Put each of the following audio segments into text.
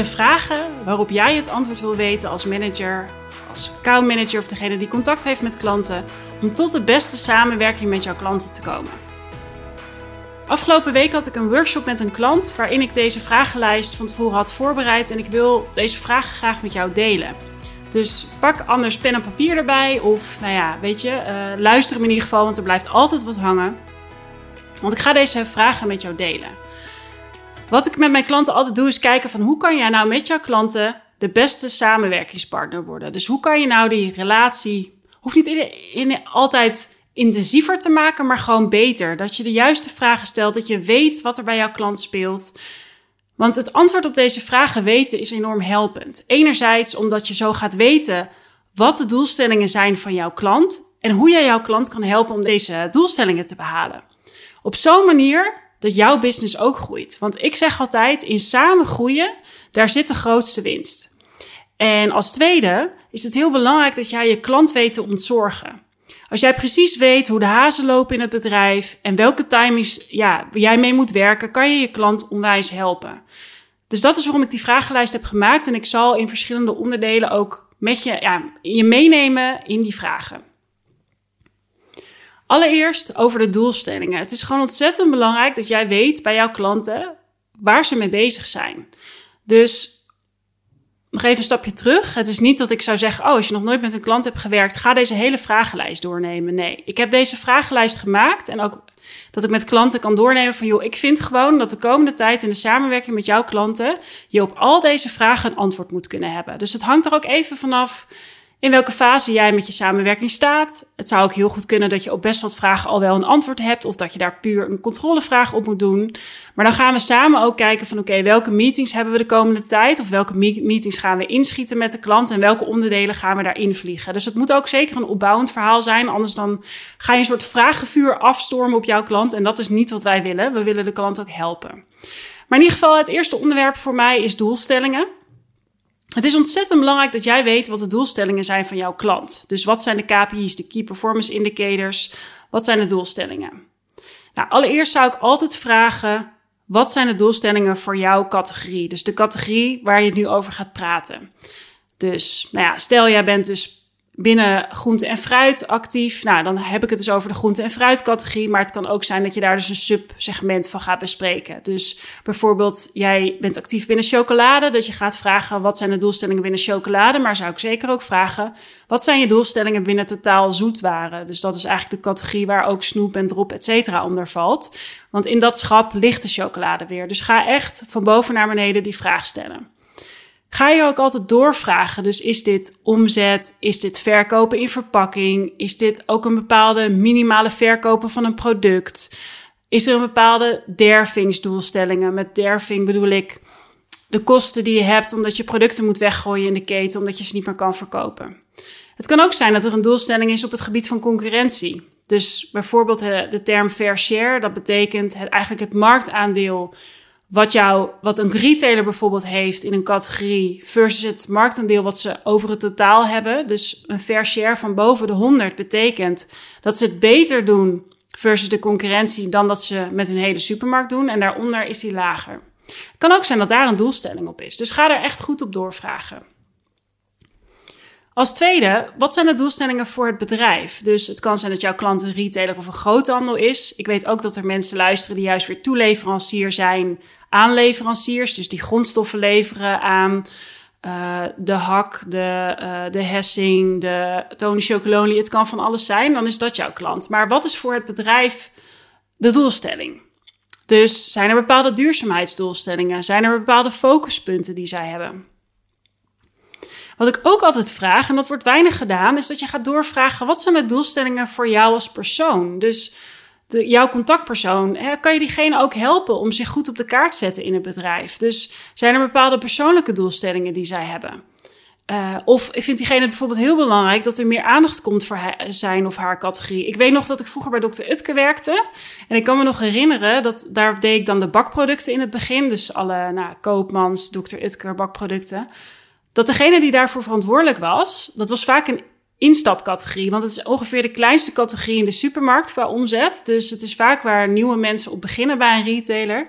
de vragen waarop jij het antwoord wil weten als manager of als accountmanager of degene die contact heeft met klanten om tot de beste samenwerking met jouw klanten te komen. Afgelopen week had ik een workshop met een klant waarin ik deze vragenlijst van tevoren had voorbereid en ik wil deze vragen graag met jou delen. Dus pak anders pen en papier erbij of nou ja, weet je, uh, luister hem in ieder geval, want er blijft altijd wat hangen. Want ik ga deze vragen met jou delen. Wat ik met mijn klanten altijd doe, is kijken van hoe kan jij nou met jouw klanten de beste samenwerkingspartner worden. Dus hoe kan je nou die relatie, hoeft niet in, altijd intensiever te maken, maar gewoon beter. Dat je de juiste vragen stelt, dat je weet wat er bij jouw klant speelt. Want het antwoord op deze vragen weten is enorm helpend. Enerzijds omdat je zo gaat weten wat de doelstellingen zijn van jouw klant en hoe jij jouw klant kan helpen om deze doelstellingen te behalen. Op zo'n manier dat jouw business ook groeit. Want ik zeg altijd, in samen groeien, daar zit de grootste winst. En als tweede is het heel belangrijk dat jij je klant weet te ontzorgen. Als jij precies weet hoe de hazen lopen in het bedrijf en welke timings ja, jij mee moet werken, kan je je klant onwijs helpen. Dus dat is waarom ik die vragenlijst heb gemaakt en ik zal in verschillende onderdelen ook met je, ja, je meenemen in die vragen. Allereerst over de doelstellingen. Het is gewoon ontzettend belangrijk dat jij weet bij jouw klanten waar ze mee bezig zijn. Dus nog even een stapje terug. Het is niet dat ik zou zeggen: Oh, als je nog nooit met een klant hebt gewerkt, ga deze hele vragenlijst doornemen. Nee, ik heb deze vragenlijst gemaakt en ook dat ik met klanten kan doornemen van: joh, ik vind gewoon dat de komende tijd in de samenwerking met jouw klanten je op al deze vragen een antwoord moet kunnen hebben. Dus het hangt er ook even vanaf in welke fase jij met je samenwerking staat. Het zou ook heel goed kunnen dat je op best wat vragen al wel een antwoord hebt, of dat je daar puur een controlevraag op moet doen. Maar dan gaan we samen ook kijken van oké, welke meetings hebben we de komende tijd, of welke meetings gaan we inschieten met de klant en welke onderdelen gaan we daarin vliegen. Dus het moet ook zeker een opbouwend verhaal zijn, anders dan ga je een soort vragenvuur afstormen op jouw klant en dat is niet wat wij willen. We willen de klant ook helpen. Maar in ieder geval, het eerste onderwerp voor mij is doelstellingen. Het is ontzettend belangrijk dat jij weet wat de doelstellingen zijn van jouw klant. Dus wat zijn de KPI's, de Key Performance Indicators? Wat zijn de doelstellingen? Nou, allereerst zou ik altijd vragen: wat zijn de doelstellingen voor jouw categorie? Dus de categorie waar je het nu over gaat praten. Dus, nou ja, stel jij bent dus binnen groente en fruit actief. Nou, dan heb ik het dus over de groente- en fruitcategorie. Maar het kan ook zijn dat je daar dus een subsegment van gaat bespreken. Dus bijvoorbeeld, jij bent actief binnen chocolade. Dus je gaat vragen, wat zijn de doelstellingen binnen chocolade? Maar zou ik zeker ook vragen, wat zijn je doelstellingen binnen totaal zoetwaren? Dus dat is eigenlijk de categorie waar ook snoep en drop, et cetera, onder valt. Want in dat schap ligt de chocolade weer. Dus ga echt van boven naar beneden die vraag stellen ga je ook altijd doorvragen. Dus is dit omzet? Is dit verkopen in verpakking? Is dit ook een bepaalde minimale verkopen van een product? Is er een bepaalde dervingsdoelstellingen? Met derving bedoel ik de kosten die je hebt omdat je producten moet weggooien in de keten omdat je ze niet meer kan verkopen. Het kan ook zijn dat er een doelstelling is op het gebied van concurrentie. Dus bijvoorbeeld de term fair share, dat betekent eigenlijk het marktaandeel wat, jou, wat een retailer bijvoorbeeld heeft in een categorie versus het marktaandeel wat ze over het totaal hebben. Dus een fair share van boven de 100 betekent dat ze het beter doen versus de concurrentie dan dat ze met hun hele supermarkt doen. En daaronder is die lager. Het kan ook zijn dat daar een doelstelling op is. Dus ga er echt goed op doorvragen. Als tweede, wat zijn de doelstellingen voor het bedrijf? Dus het kan zijn dat jouw klant een retailer of een groothandel is. Ik weet ook dat er mensen luisteren die juist weer toeleverancier zijn aan leveranciers. Dus die grondstoffen leveren aan uh, de hak, de, uh, de hessing, de Tony Chocolonely. Het kan van alles zijn, dan is dat jouw klant. Maar wat is voor het bedrijf de doelstelling? Dus zijn er bepaalde duurzaamheidsdoelstellingen? Zijn er bepaalde focuspunten die zij hebben? Wat ik ook altijd vraag, en dat wordt weinig gedaan, is dat je gaat doorvragen: wat zijn de doelstellingen voor jou als persoon? Dus de, jouw contactpersoon, hè, kan je diegene ook helpen om zich goed op de kaart te zetten in het bedrijf? Dus zijn er bepaalde persoonlijke doelstellingen die zij hebben? Uh, of vindt diegene het bijvoorbeeld heel belangrijk dat er meer aandacht komt voor zijn of haar categorie? Ik weet nog dat ik vroeger bij Dr. Utke werkte. En ik kan me nog herinneren dat daar deed ik dan de bakproducten in het begin. Dus alle nou, Koopmans, Dr. Utker bakproducten dat degene die daarvoor verantwoordelijk was, dat was vaak een instapcategorie. Want het is ongeveer de kleinste categorie in de supermarkt qua omzet. Dus het is vaak waar nieuwe mensen op beginnen bij een retailer.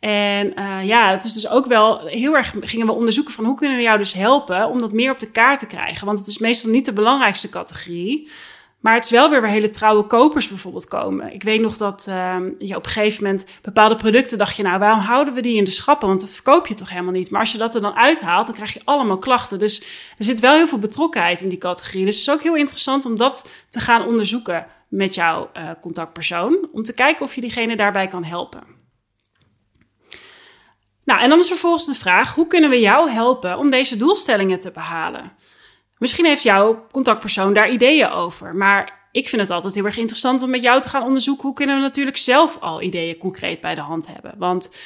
En uh, ja, het is dus ook wel heel erg gingen we onderzoeken van hoe kunnen we jou dus helpen om dat meer op de kaart te krijgen. Want het is meestal niet de belangrijkste categorie. Maar het is wel weer waar hele trouwe kopers bijvoorbeeld komen. Ik weet nog dat uh, je op een gegeven moment bepaalde producten dacht je, nou, waarom houden we die in de schappen? Want dat verkoop je toch helemaal niet. Maar als je dat er dan uithaalt, dan krijg je allemaal klachten. Dus er zit wel heel veel betrokkenheid in die categorie. Dus het is ook heel interessant om dat te gaan onderzoeken met jouw uh, contactpersoon. Om te kijken of je diegene daarbij kan helpen. Nou, en dan is vervolgens de vraag: hoe kunnen we jou helpen om deze doelstellingen te behalen? Misschien heeft jouw contactpersoon daar ideeën over, maar ik vind het altijd heel erg interessant om met jou te gaan onderzoeken hoe kunnen we natuurlijk zelf al ideeën concreet bij de hand hebben. Want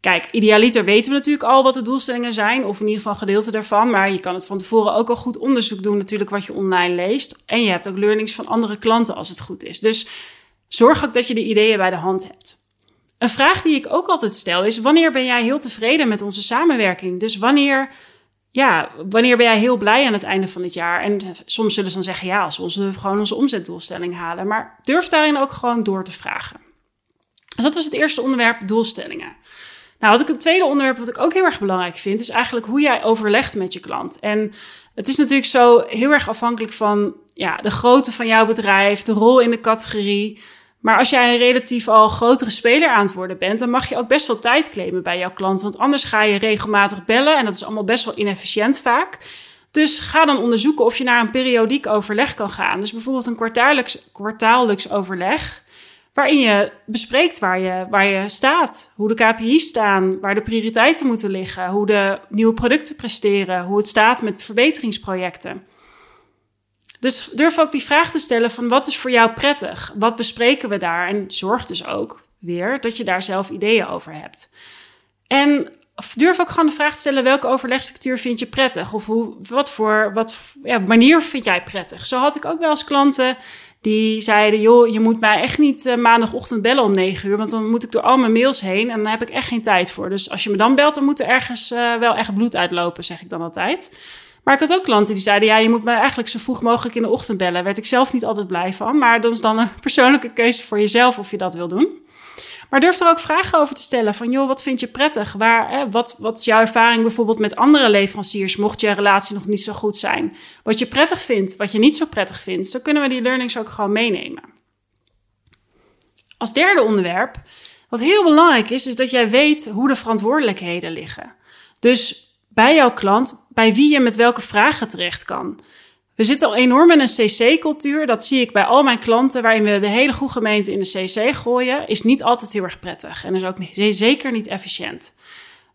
kijk, idealiter weten we natuurlijk al wat de doelstellingen zijn, of in ieder geval gedeelte daarvan, maar je kan het van tevoren ook al goed onderzoek doen natuurlijk wat je online leest. En je hebt ook learnings van andere klanten als het goed is. Dus zorg ook dat je de ideeën bij de hand hebt. Een vraag die ik ook altijd stel is: wanneer ben jij heel tevreden met onze samenwerking? Dus wanneer, ja, wanneer ben jij heel blij aan het einde van het jaar? En soms zullen ze dan zeggen: ja, als we gewoon onze omzetdoelstelling halen. Maar durf daarin ook gewoon door te vragen. Dus dat was het eerste onderwerp: doelstellingen. Nou, wat ik het tweede onderwerp wat ik ook heel erg belangrijk vind, is eigenlijk hoe jij overlegt met je klant. En het is natuurlijk zo heel erg afhankelijk van ja, de grootte van jouw bedrijf, de rol in de categorie. Maar als jij een relatief al grotere speler aan het worden bent, dan mag je ook best wel tijd claimen bij jouw klant. Want anders ga je regelmatig bellen en dat is allemaal best wel inefficiënt vaak. Dus ga dan onderzoeken of je naar een periodiek overleg kan gaan. Dus bijvoorbeeld een kwartaallijks, kwartaallijks overleg. Waarin je bespreekt waar je, waar je staat, hoe de KPI's staan, waar de prioriteiten moeten liggen, hoe de nieuwe producten presteren, hoe het staat met verbeteringsprojecten. Dus durf ook die vraag te stellen van wat is voor jou prettig? Wat bespreken we daar? En zorg dus ook weer dat je daar zelf ideeën over hebt. En durf ook gewoon de vraag te stellen welke overlegstructuur vind je prettig? Of hoe, wat voor wat, ja, manier vind jij prettig? Zo had ik ook wel eens klanten die zeiden: joh, je moet mij echt niet uh, maandagochtend bellen om 9 uur, want dan moet ik door al mijn mails heen en dan heb ik echt geen tijd voor. Dus als je me dan belt, dan moet er ergens uh, wel echt bloed uitlopen, zeg ik dan altijd. Maar ik had ook klanten die zeiden: ja, je moet me eigenlijk zo vroeg mogelijk in de ochtend bellen. Werd ik zelf niet altijd blij van. Maar dat is dan een persoonlijke keuze voor jezelf of je dat wil doen. Maar durf er ook vragen over te stellen: van joh, wat vind je prettig? Waar, hè, wat, wat is jouw ervaring bijvoorbeeld met andere leveranciers, mocht je relatie nog niet zo goed zijn? Wat je prettig vindt, wat je niet zo prettig vindt. Zo kunnen we die learnings ook gewoon meenemen. Als derde onderwerp, wat heel belangrijk is, is dat jij weet hoe de verantwoordelijkheden liggen. Dus bij jouw klant bij wie je met welke vragen terecht kan. We zitten al enorm in een CC-cultuur. Dat zie ik bij al mijn klanten, waarin we de hele goede gemeente in de CC gooien, is niet altijd heel erg prettig en is ook zeker niet efficiënt.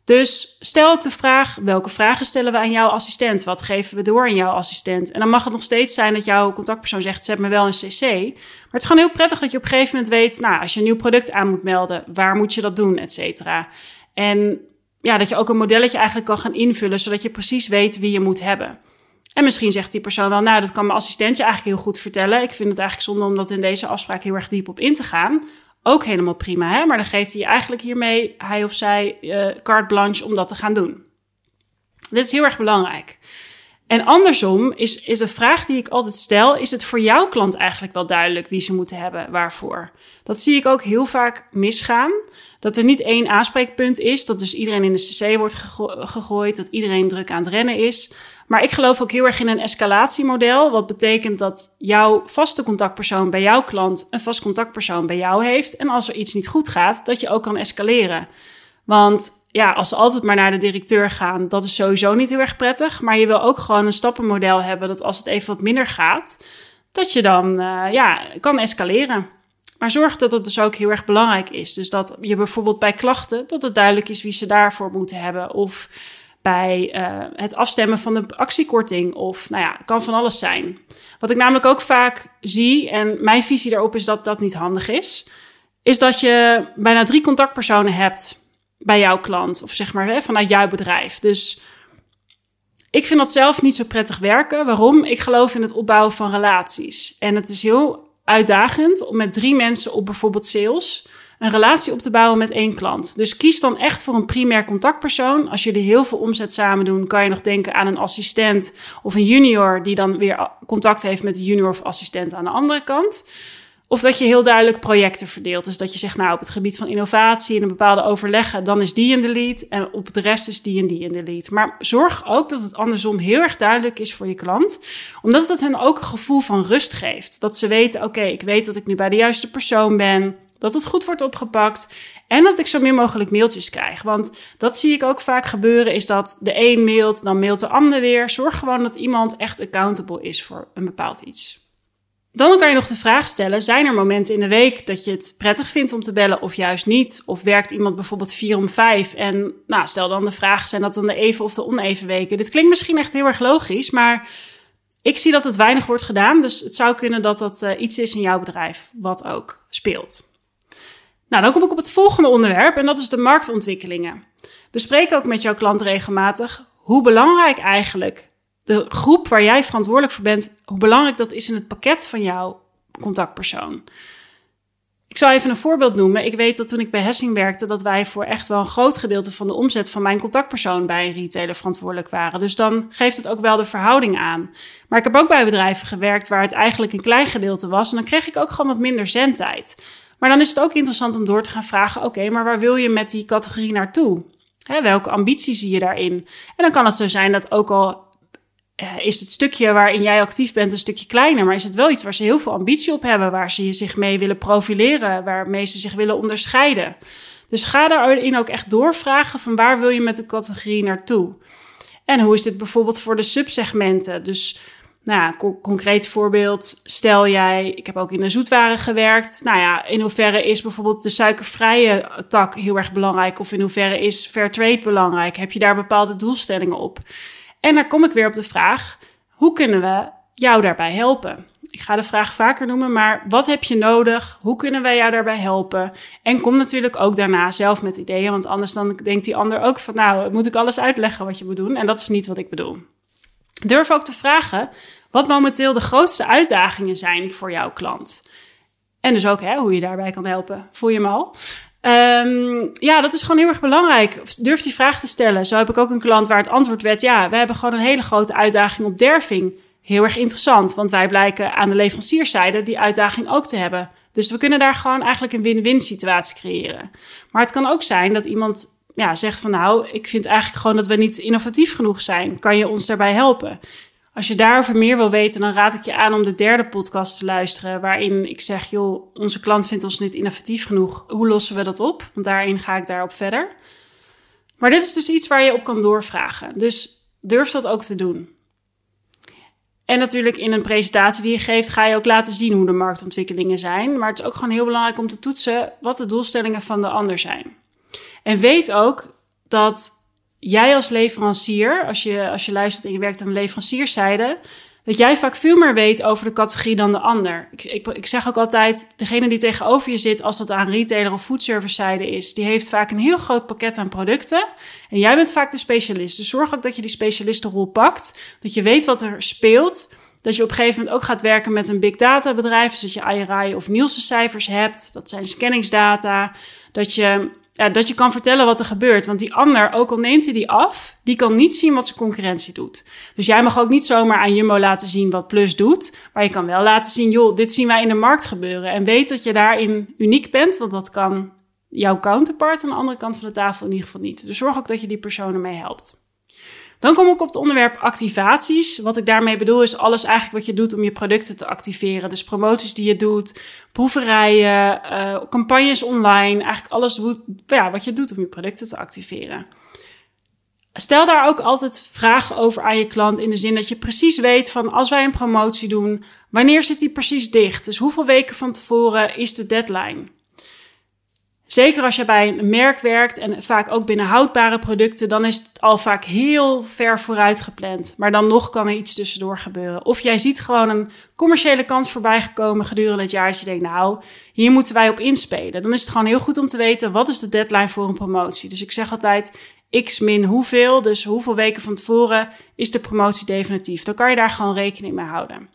Dus stel ook de vraag: welke vragen stellen we aan jouw assistent? Wat geven we door aan jouw assistent? En dan mag het nog steeds zijn dat jouw contactpersoon zegt: zet me wel een CC. Maar het is gewoon heel prettig dat je op een gegeven moment weet: nou, als je een nieuw product aan moet melden, waar moet je dat doen, et cetera. En ja, dat je ook een modelletje eigenlijk kan gaan invullen, zodat je precies weet wie je moet hebben. En misschien zegt die persoon wel, nou, dat kan mijn assistentje eigenlijk heel goed vertellen. Ik vind het eigenlijk zonde om dat in deze afspraak heel erg diep op in te gaan. Ook helemaal prima, hè? maar dan geeft hij eigenlijk hiermee, hij of zij, uh, carte blanche om dat te gaan doen. Dit is heel erg belangrijk. En andersom is, is de vraag die ik altijd stel: is het voor jouw klant eigenlijk wel duidelijk wie ze moeten hebben, waarvoor? Dat zie ik ook heel vaak misgaan. Dat er niet één aanspreekpunt is, dat dus iedereen in de CC wordt gegooid, dat iedereen druk aan het rennen is. Maar ik geloof ook heel erg in een escalatiemodel, wat betekent dat jouw vaste contactpersoon bij jouw klant een vast contactpersoon bij jou heeft. En als er iets niet goed gaat, dat je ook kan escaleren. Want ja, als ze altijd maar naar de directeur gaan, dat is sowieso niet heel erg prettig. Maar je wil ook gewoon een stappenmodel hebben dat als het even wat minder gaat, dat je dan uh, ja, kan escaleren. Maar zorg dat het dus ook heel erg belangrijk is. Dus dat je bijvoorbeeld bij klachten, dat het duidelijk is wie ze daarvoor moeten hebben. Of bij uh, het afstemmen van de actiekorting. Of nou ja, het kan van alles zijn. Wat ik namelijk ook vaak zie, en mijn visie daarop is dat dat niet handig is, is dat je bijna drie contactpersonen hebt bij jouw klant. Of zeg maar hè, vanuit jouw bedrijf. Dus ik vind dat zelf niet zo prettig werken. Waarom? Ik geloof in het opbouwen van relaties. En het is heel uitdagend om met drie mensen op bijvoorbeeld sales een relatie op te bouwen met één klant. Dus kies dan echt voor een primair contactpersoon. Als jullie heel veel omzet samen doen, kan je nog denken aan een assistent of een junior die dan weer contact heeft met de junior of assistent aan de andere kant. Of dat je heel duidelijk projecten verdeelt. Dus dat je zegt, nou, op het gebied van innovatie en een bepaalde overleggen, dan is die in de lead. En op de rest is die en die in de lead. Maar zorg ook dat het andersom heel erg duidelijk is voor je klant. Omdat het hen ook een gevoel van rust geeft. Dat ze weten, oké, ik weet dat ik nu bij de juiste persoon ben. Dat het goed wordt opgepakt. En dat ik zo min mogelijk mailtjes krijg. Want dat zie ik ook vaak gebeuren, is dat de een mailt, dan mailt de ander weer. Zorg gewoon dat iemand echt accountable is voor een bepaald iets. Dan kan je nog de vraag stellen: zijn er momenten in de week dat je het prettig vindt om te bellen of juist niet? Of werkt iemand bijvoorbeeld vier om vijf? En nou, stel dan de vraag: zijn dat dan de even of de oneven weken? Dit klinkt misschien echt heel erg logisch, maar ik zie dat het weinig wordt gedaan. Dus het zou kunnen dat dat uh, iets is in jouw bedrijf, wat ook speelt. Nou, dan kom ik op het volgende onderwerp en dat is de marktontwikkelingen. Bespreek ook met jouw klant regelmatig hoe belangrijk eigenlijk de groep waar jij verantwoordelijk voor bent, hoe belangrijk dat is in het pakket van jouw contactpersoon. Ik zal even een voorbeeld noemen. Ik weet dat toen ik bij Hessing werkte, dat wij voor echt wel een groot gedeelte van de omzet van mijn contactpersoon bij een retailer verantwoordelijk waren. Dus dan geeft het ook wel de verhouding aan. Maar ik heb ook bij bedrijven gewerkt waar het eigenlijk een klein gedeelte was. En dan kreeg ik ook gewoon wat minder zendtijd. Maar dan is het ook interessant om door te gaan vragen: oké, maar waar wil je met die categorie naartoe? Welke ambitie zie je daarin? En dan kan het zo zijn dat ook al is het stukje waarin jij actief bent een stukje kleiner, maar is het wel iets waar ze heel veel ambitie op hebben, waar ze zich mee willen profileren, waarmee ze zich willen onderscheiden. Dus ga daarin ook echt doorvragen van waar wil je met de categorie naartoe? En hoe is dit bijvoorbeeld voor de subsegmenten? Dus nou ja, concreet voorbeeld, stel jij, ik heb ook in de zoetwaren gewerkt. Nou ja, in hoeverre is bijvoorbeeld de suikervrije tak heel erg belangrijk? Of in hoeverre is fair trade belangrijk? Heb je daar bepaalde doelstellingen op? En dan kom ik weer op de vraag: hoe kunnen we jou daarbij helpen? Ik ga de vraag vaker noemen, maar wat heb je nodig? Hoe kunnen wij jou daarbij helpen? En kom natuurlijk ook daarna zelf met ideeën, want anders dan denkt die ander ook van, nou, moet ik alles uitleggen wat je moet doen? En dat is niet wat ik bedoel. Durf ook te vragen wat momenteel de grootste uitdagingen zijn voor jouw klant. En dus ook hè, hoe je daarbij kan helpen. Voel je me al? Um, ja, dat is gewoon heel erg belangrijk. Durf die vraag te stellen. Zo heb ik ook een klant waar het antwoord werd: ja, we hebben gewoon een hele grote uitdaging op derving. Heel erg interessant, want wij blijken aan de leverancierszijde die uitdaging ook te hebben. Dus we kunnen daar gewoon eigenlijk een win-win situatie creëren. Maar het kan ook zijn dat iemand ja, zegt van nou, ik vind eigenlijk gewoon dat we niet innovatief genoeg zijn. Kan je ons daarbij helpen? Als je daarover meer wil weten, dan raad ik je aan om de derde podcast te luisteren. Waarin ik zeg, joh, onze klant vindt ons niet innovatief genoeg. Hoe lossen we dat op? Want daarin ga ik daarop verder. Maar dit is dus iets waar je op kan doorvragen. Dus durf dat ook te doen. En natuurlijk in een presentatie die je geeft, ga je ook laten zien hoe de marktontwikkelingen zijn. Maar het is ook gewoon heel belangrijk om te toetsen wat de doelstellingen van de ander zijn. En weet ook dat jij als leverancier, als je, als je luistert en je werkt aan de leverancierszijde, dat jij vaak veel meer weet over de categorie dan de ander. Ik, ik, zeg ook altijd, degene die tegenover je zit, als dat aan retailer of foodservice zijde is, die heeft vaak een heel groot pakket aan producten. En jij bent vaak de specialist. Dus zorg ook dat je die specialistenrol pakt, dat je weet wat er speelt. Dat je op een gegeven moment ook gaat werken met een big data bedrijf, dus dat je IRI of Nielsen cijfers hebt. Dat zijn scanningsdata. Dat je ja, dat je kan vertellen wat er gebeurt. Want die ander, ook al neemt hij die af, die kan niet zien wat zijn concurrentie doet. Dus jij mag ook niet zomaar aan Jumbo laten zien wat Plus doet. Maar je kan wel laten zien, joh, dit zien wij in de markt gebeuren. En weet dat je daarin uniek bent, want dat kan jouw counterpart aan de andere kant van de tafel in ieder geval niet. Dus zorg ook dat je die personen mee helpt. Dan kom ik op het onderwerp activaties. Wat ik daarmee bedoel is alles eigenlijk wat je doet om je producten te activeren. Dus promoties die je doet, proeverijen, uh, campagnes online. Eigenlijk alles ja, wat je doet om je producten te activeren. Stel daar ook altijd vragen over aan je klant in de zin dat je precies weet van als wij een promotie doen, wanneer zit die precies dicht? Dus hoeveel weken van tevoren is de deadline? Zeker als je bij een merk werkt en vaak ook binnen houdbare producten, dan is het al vaak heel ver vooruit gepland. Maar dan nog kan er iets tussendoor gebeuren. Of jij ziet gewoon een commerciële kans voorbij gekomen gedurende het jaar. Dat je denkt, nou, hier moeten wij op inspelen. Dan is het gewoon heel goed om te weten, wat is de deadline voor een promotie? Dus ik zeg altijd, x min hoeveel, dus hoeveel weken van tevoren is de promotie definitief. Dan kan je daar gewoon rekening mee houden.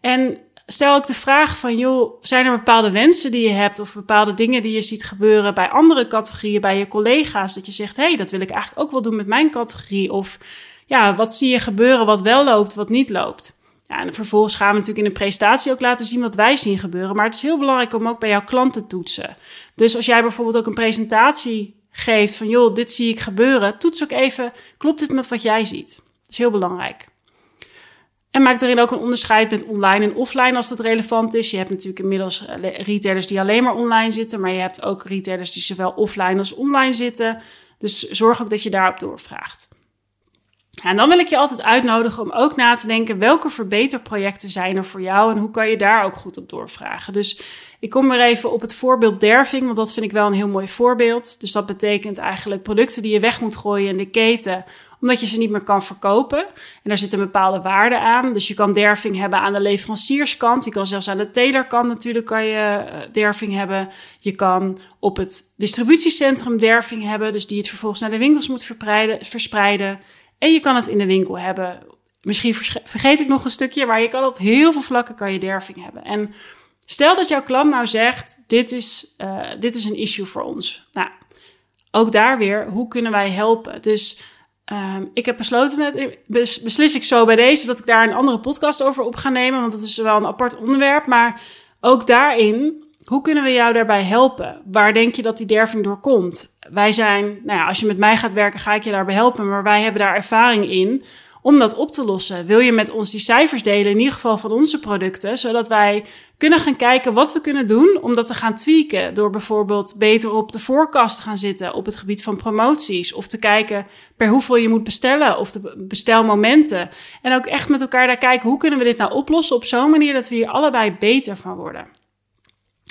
En stel ik de vraag van, joh, zijn er bepaalde wensen die je hebt of bepaalde dingen die je ziet gebeuren bij andere categorieën, bij je collega's, dat je zegt, hé, hey, dat wil ik eigenlijk ook wel doen met mijn categorie. Of ja, wat zie je gebeuren wat wel loopt, wat niet loopt. Ja, en vervolgens gaan we natuurlijk in de presentatie ook laten zien wat wij zien gebeuren. Maar het is heel belangrijk om ook bij jouw klanten te toetsen. Dus als jij bijvoorbeeld ook een presentatie geeft van joh, dit zie ik gebeuren, toets ook even, klopt dit met wat jij ziet? Dat is heel belangrijk. En maak daarin ook een onderscheid met online en offline als dat relevant is. Je hebt natuurlijk inmiddels eh, retailers die alleen maar online zitten, maar je hebt ook retailers die zowel offline als online zitten. Dus zorg ook dat je daarop doorvraagt. En dan wil ik je altijd uitnodigen om ook na te denken welke verbeterprojecten zijn er voor jou en hoe kan je daar ook goed op doorvragen. Dus ik kom weer even op het voorbeeld derving, want dat vind ik wel een heel mooi voorbeeld. Dus dat betekent eigenlijk producten die je weg moet gooien in de keten, omdat je ze niet meer kan verkopen. En daar zit een bepaalde waarde aan. Dus je kan derving hebben aan de leverancierskant. Je kan zelfs aan de telerkant natuurlijk kan je eh, derving hebben. Je kan op het distributiecentrum derving hebben, dus die het vervolgens naar de winkels moet verspreiden. En je kan het in de winkel hebben. Misschien vergeet ik nog een stukje, maar je kan op heel veel vlakken kan je derving hebben. En stel dat jouw klant nou zegt, dit is, uh, dit is een issue voor ons. Nou, ook daar weer, hoe kunnen wij helpen? Dus um, ik heb besloten net, beslis ik zo bij deze, dat ik daar een andere podcast over op ga nemen, want dat is wel een apart onderwerp. Maar ook daarin, hoe kunnen we jou daarbij helpen? Waar denk je dat die derving door komt? Wij zijn, nou ja, als je met mij gaat werken, ga ik je daarbij helpen, maar wij hebben daar ervaring in om dat op te lossen. Wil je met ons die cijfers delen, in ieder geval van onze producten, zodat wij kunnen gaan kijken wat we kunnen doen om dat te gaan tweaken. Door bijvoorbeeld beter op de voorkast te gaan zitten op het gebied van promoties. Of te kijken per hoeveel je moet bestellen of de bestelmomenten. En ook echt met elkaar daar kijken hoe kunnen we dit nou oplossen op zo'n manier dat we hier allebei beter van worden.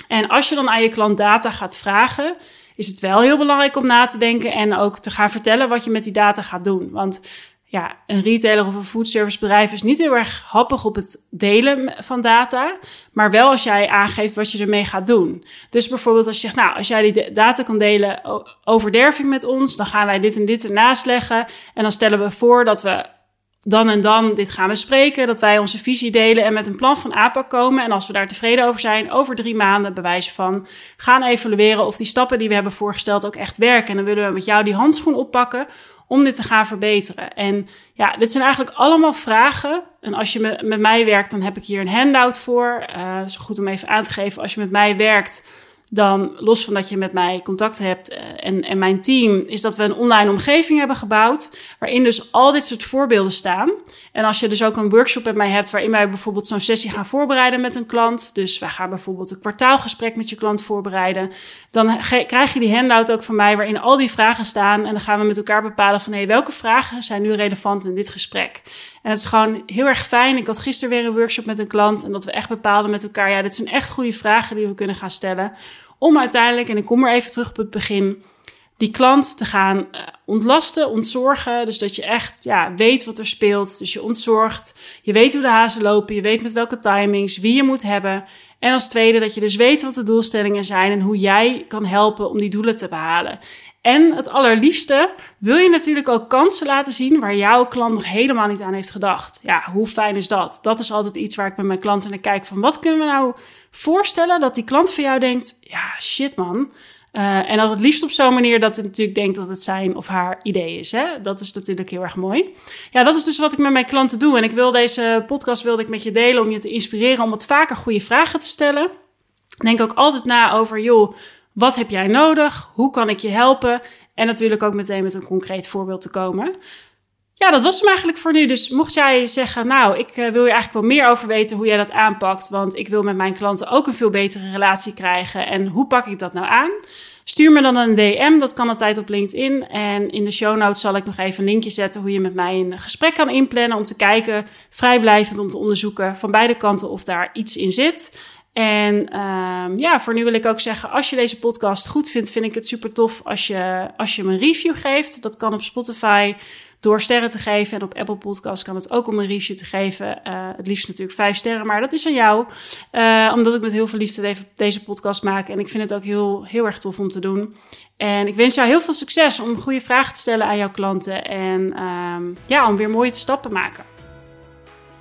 En als je dan aan je klant data gaat vragen, is het wel heel belangrijk om na te denken en ook te gaan vertellen wat je met die data gaat doen. Want ja, een retailer of een foodservicebedrijf is niet heel erg happig op het delen van data, maar wel als jij aangeeft wat je ermee gaat doen. Dus bijvoorbeeld als je zegt, nou, als jij die data kan delen over derving met ons, dan gaan wij dit en dit ernaast leggen en dan stellen we voor dat we dan en dan dit gaan bespreken, dat wij onze visie delen en met een plan van aanpak komen. En als we daar tevreden over zijn, over drie maanden bewijzen van gaan evalueren of die stappen die we hebben voorgesteld ook echt werken. En dan willen we met jou die handschoen oppakken om dit te gaan verbeteren. En ja, dit zijn eigenlijk allemaal vragen. En als je met, met mij werkt, dan heb ik hier een handout voor. Uh, is goed om even aan te geven. Als je met mij werkt, dan los van dat je met mij contact hebt uh, en, en mijn team, is dat we een online omgeving hebben gebouwd. Waarin dus al dit soort voorbeelden staan. En als je dus ook een workshop met mij hebt, waarin wij bijvoorbeeld zo'n sessie gaan voorbereiden met een klant. Dus wij gaan bijvoorbeeld een kwartaalgesprek met je klant voorbereiden. Dan krijg je die handout ook van mij, waarin al die vragen staan. En dan gaan we met elkaar bepalen van hé, welke vragen zijn nu relevant in dit gesprek. En het is gewoon heel erg fijn. Ik had gisteren weer een workshop met een klant. En dat we echt bepaalden met elkaar. Ja, dit zijn echt goede vragen die we kunnen gaan stellen. Om uiteindelijk, en ik kom er even terug op het begin die klant te gaan uh, ontlasten, ontzorgen. Dus dat je echt ja, weet wat er speelt. Dus je ontzorgt. Je weet hoe de hazen lopen. Je weet met welke timings, wie je moet hebben. En als tweede dat je dus weet wat de doelstellingen zijn en hoe jij kan helpen om die doelen te behalen. En het allerliefste wil je natuurlijk ook kansen laten zien waar jouw klant nog helemaal niet aan heeft gedacht. Ja, hoe fijn is dat? Dat is altijd iets waar ik met mijn klanten naar kijk van wat kunnen we nou voorstellen dat die klant van jou denkt, ja shit man, uh, en dat het liefst op zo'n manier dat het natuurlijk denkt dat het zijn of haar idee is. Hè? Dat is natuurlijk heel erg mooi. Ja, dat is dus wat ik met mijn klanten doe. En ik wil deze podcast wilde ik met je delen om je te inspireren om wat vaker goede vragen te stellen. Denk ook altijd na over, joh, wat heb jij nodig? Hoe kan ik je helpen? En natuurlijk ook meteen met een concreet voorbeeld te komen. Ja, dat was hem eigenlijk voor nu. Dus mocht jij zeggen, nou, ik uh, wil je eigenlijk wel meer over weten hoe jij dat aanpakt, want ik wil met mijn klanten ook een veel betere relatie krijgen. En hoe pak ik dat nou aan? Stuur me dan een DM, dat kan altijd op LinkedIn. En in de show notes zal ik nog even een linkje zetten hoe je met mij een gesprek kan inplannen om te kijken, vrijblijvend om te onderzoeken van beide kanten of daar iets in zit. En um, ja, voor nu wil ik ook zeggen, als je deze podcast goed vindt, vind ik het super tof als je, als je me een review geeft. Dat kan op Spotify door sterren te geven. En op Apple Podcast kan het ook om een review te geven. Uh, het liefst natuurlijk vijf sterren, maar dat is aan jou. Uh, omdat ik met heel veel liefde deze podcast maak. En ik vind het ook heel, heel erg tof om te doen. En ik wens jou heel veel succes om goede vragen te stellen aan jouw klanten. En um, ja, om weer mooie stappen te maken.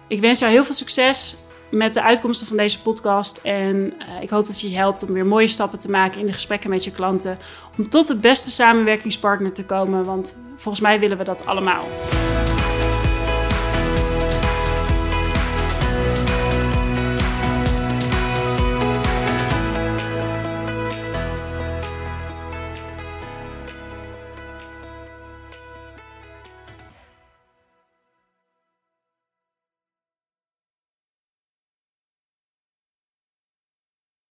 Ik wens jou heel veel succes met de uitkomsten van deze podcast. En uh, ik hoop dat je je helpt om weer mooie stappen te maken in de gesprekken met je klanten. Om tot de beste samenwerkingspartner te komen. Want volgens mij willen we dat allemaal.